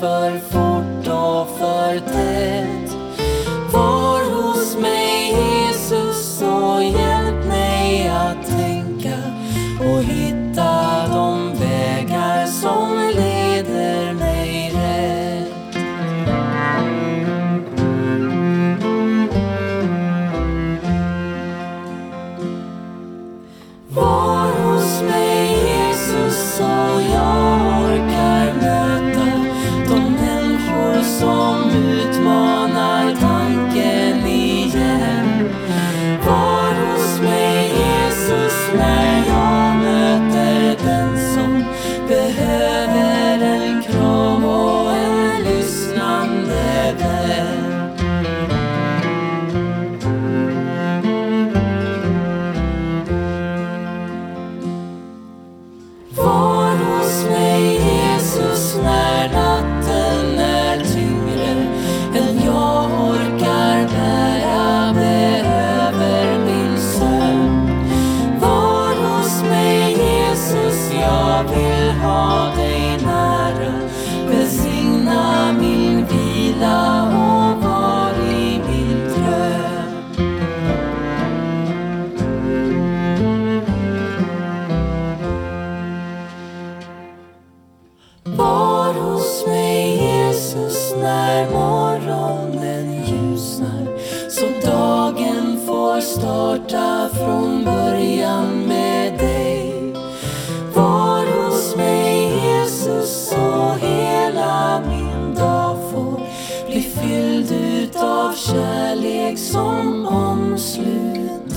för fort och för tätt. När jag jag vill ha dig nära. Välsigna min vila och var i min dröm. Var hos mig Jesus när morgonen ljusnar så dagen får starta från början med fylld fylld utav kärlek som omsluter